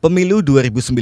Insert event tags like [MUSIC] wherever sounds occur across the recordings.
Pemilu 2019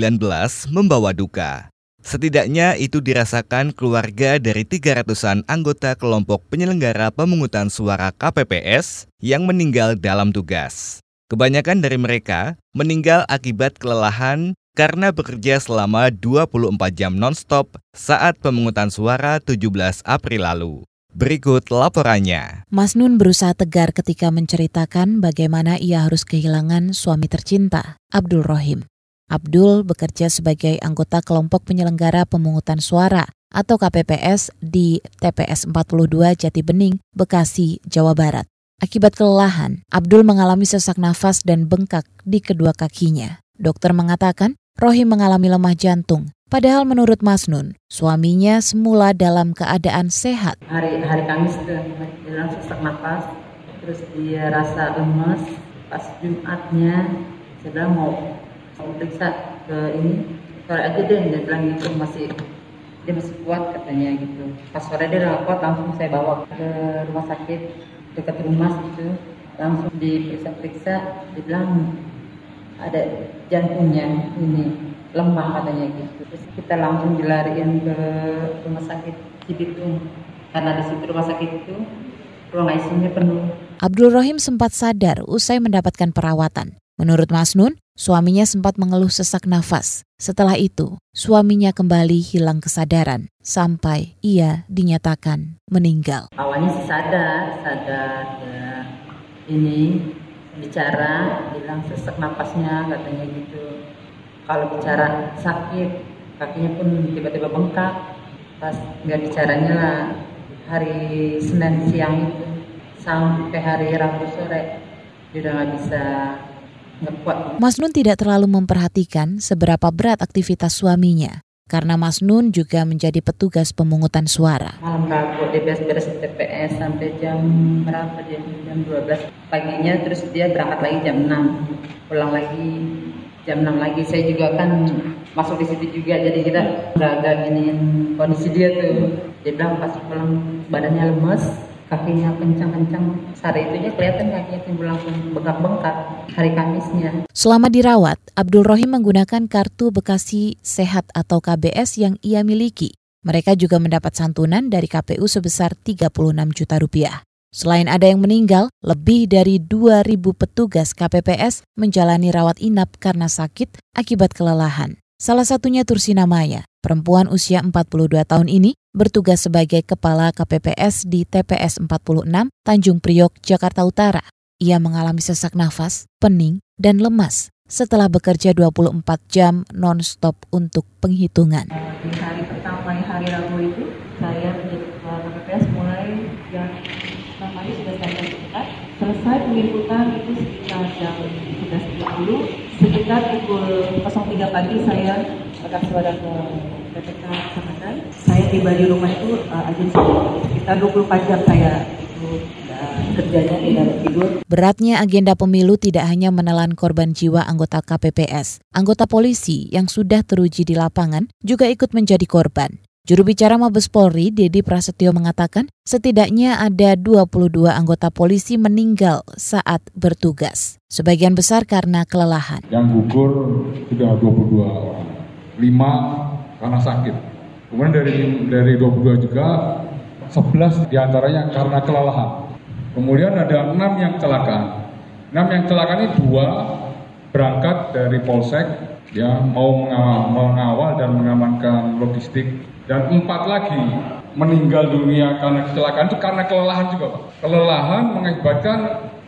membawa duka. Setidaknya itu dirasakan keluarga dari 300-an anggota kelompok penyelenggara pemungutan suara KPPS yang meninggal dalam tugas. Kebanyakan dari mereka meninggal akibat kelelahan karena bekerja selama 24 jam non-stop saat pemungutan suara 17 April lalu. Berikut laporannya. Mas Nun berusaha tegar ketika menceritakan bagaimana ia harus kehilangan suami tercinta, Abdul Rohim. Abdul bekerja sebagai anggota kelompok penyelenggara pemungutan suara atau KPPS di TPS 42 Jati Bening, Bekasi, Jawa Barat. Akibat kelelahan, Abdul mengalami sesak nafas dan bengkak di kedua kakinya. Dokter mengatakan Rohim mengalami lemah jantung Padahal menurut Mas Nun, suaminya semula dalam keadaan sehat. Hari hari Kamis tuh bilang sesak nafas, terus dia rasa lemes. Pas Jumatnya saya bilang mau mau periksa ke ini sore aja deh dia bilang gitu masih dia masih kuat katanya gitu. Pas sore dia udah kuat langsung saya bawa ke rumah sakit dekat rumah gitu langsung diperiksa-periksa dibilang ada jantungnya ini lemah katanya gitu. Terus kita langsung dilariin ke rumah sakit Cibitung karena di situ rumah sakit itu ruang ICU-nya penuh. Abdul Rohim sempat sadar usai mendapatkan perawatan. Menurut Mas Nun, suaminya sempat mengeluh sesak nafas. Setelah itu, suaminya kembali hilang kesadaran sampai ia dinyatakan meninggal. Awalnya sih sadar, sadar ya ini bicara bilang sesak nafasnya katanya gitu kalau bicara sakit kakinya pun tiba-tiba bengkak pas nggak bicaranya hari Senin siang itu sampai hari Rabu sore dia udah nggak bisa ngekuat. Mas Nun tidak terlalu memperhatikan seberapa berat aktivitas suaminya karena Mas Nun juga menjadi petugas pemungutan suara. Malam Rabu dia beres-beres TPS sampai jam berapa dia? Jam 12 paginya terus dia berangkat lagi jam 6 pulang lagi jam 6 lagi saya juga kan masuk di situ juga jadi kita agak giniin kondisi dia tuh dia bilang pas pulang badannya lemes kakinya kencang-kencang sehari itunya kelihatan kakinya timbul langsung bengkak-bengkak hari Kamisnya. Selama dirawat, Abdul Rohim menggunakan kartu Bekasi Sehat atau KBS yang ia miliki. Mereka juga mendapat santunan dari KPU sebesar 36 juta rupiah. Selain ada yang meninggal, lebih dari 2.000 petugas KPPS menjalani rawat inap karena sakit akibat kelelahan. Salah satunya Tursina Maya, perempuan usia 42 tahun ini bertugas sebagai kepala KPPS di TPS 46 Tanjung Priok, Jakarta Utara. Ia mengalami sesak nafas, pening, dan lemas setelah bekerja 24 jam non-stop untuk penghitungan. Di hari pertama hari Rabu itu, saya menjadi KPPS mulai jam namanya sudah saya sekitar selesai penginputan itu sekitar jam 11.30 sekitar pukul 03 pagi saya rekam suara ke PPK Kecamatan. Saya tiba di rumah itu uh, sekitar 24 jam saya itu kerjanya tidak tidur Beratnya agenda pemilu tidak hanya menelan korban jiwa anggota KPPS. Anggota polisi yang sudah teruji di lapangan juga ikut menjadi korban. Juru bicara Mabes Polri, Dedi Prasetyo mengatakan setidaknya ada 22 anggota polisi meninggal saat bertugas. Sebagian besar karena kelelahan. Yang gugur sudah 22 orang. 5 karena sakit. Kemudian dari dari 22 juga 11 di antaranya karena kelelahan. Kemudian ada 6 yang kecelakaan. 6 yang kecelakaan ini dua berangkat dari Polsek ya mau mengawal, mengawal dan mengamankan logistik dan empat lagi meninggal dunia karena kecelakaan itu karena kelelahan juga. Kelelahan mengakibatkan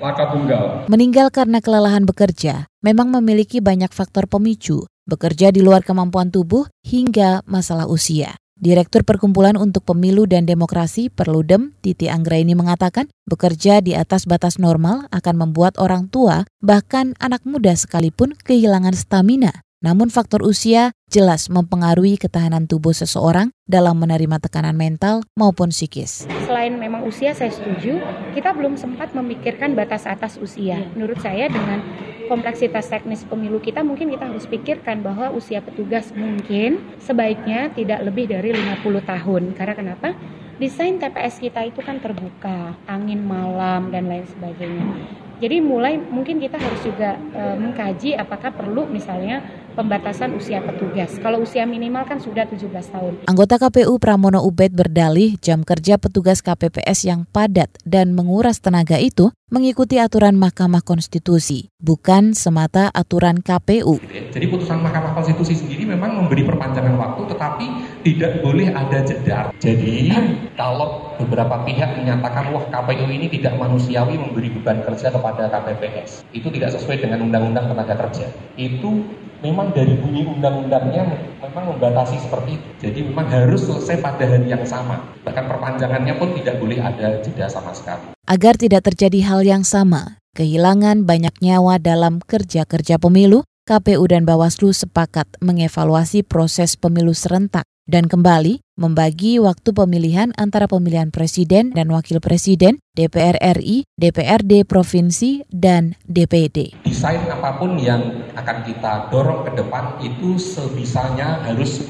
laka tunggal. Meninggal karena kelelahan bekerja memang memiliki banyak faktor pemicu, bekerja di luar kemampuan tubuh hingga masalah usia. Direktur Perkumpulan untuk Pemilu dan Demokrasi Perludem, Titi Anggraini mengatakan, bekerja di atas batas normal akan membuat orang tua, bahkan anak muda sekalipun kehilangan stamina. Namun faktor usia jelas mempengaruhi ketahanan tubuh seseorang dalam menerima tekanan mental maupun psikis. Selain memang usia saya setuju, kita belum sempat memikirkan batas atas usia. Menurut saya dengan kompleksitas teknis pemilu kita mungkin kita harus pikirkan bahwa usia petugas mungkin sebaiknya tidak lebih dari 50 tahun. Karena kenapa? desain TPS kita itu kan terbuka, angin malam dan lain sebagainya. Jadi mulai mungkin kita harus juga e, mengkaji apakah perlu misalnya pembatasan usia petugas. Kalau usia minimal kan sudah 17 tahun. Anggota KPU Pramono Ubed berdalih jam kerja petugas KPPS yang padat dan menguras tenaga itu mengikuti aturan Mahkamah Konstitusi, bukan semata aturan KPU. Jadi putusan Mahkamah Konstitusi sendiri memang memberi perpanjangan waktu tetapi tidak boleh ada jeda. Jadi [CLEARS THROAT] kalau beberapa pihak menyatakan wah KPU ini tidak manusiawi memberi beban kerja kepada KPPS, itu tidak sesuai dengan Undang-Undang Tenaga Kerja. Itu memang dari bunyi undang-undangnya memang membatasi seperti itu. Jadi memang harus selesai pada hari yang sama. Bahkan perpanjangannya pun tidak boleh ada jeda sama sekali. Agar tidak terjadi hal yang sama, kehilangan banyak nyawa dalam kerja-kerja pemilu, KPU dan Bawaslu sepakat mengevaluasi proses pemilu serentak dan kembali membagi waktu pemilihan antara pemilihan presiden dan wakil presiden, DPR RI, DPRD provinsi, dan DPD. Desain apa pun yang akan kita dorong ke depan itu sebisanya harus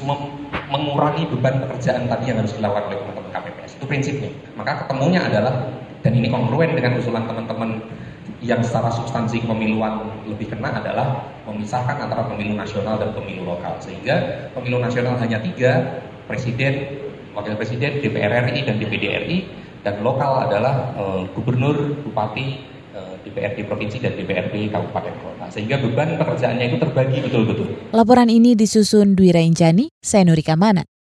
mengurangi beban pekerjaan tadi yang harus dilakukan oleh teman-teman KPPS. Itu prinsipnya. Maka ketemunya adalah, dan ini kongruen dengan usulan teman-teman yang secara substansi pemiluan lebih kena adalah memisahkan antara pemilu nasional dan pemilu lokal. Sehingga pemilu nasional hanya tiga, presiden, wakil presiden, DPR RI, dan DPD RI, dan lokal adalah e, gubernur, bupati, e, eh, DPRD provinsi, dan DPRD kabupaten kota. Sehingga beban pekerjaannya itu terbagi betul-betul. Laporan ini disusun Dwi Rainjani, saya Nurika Mana.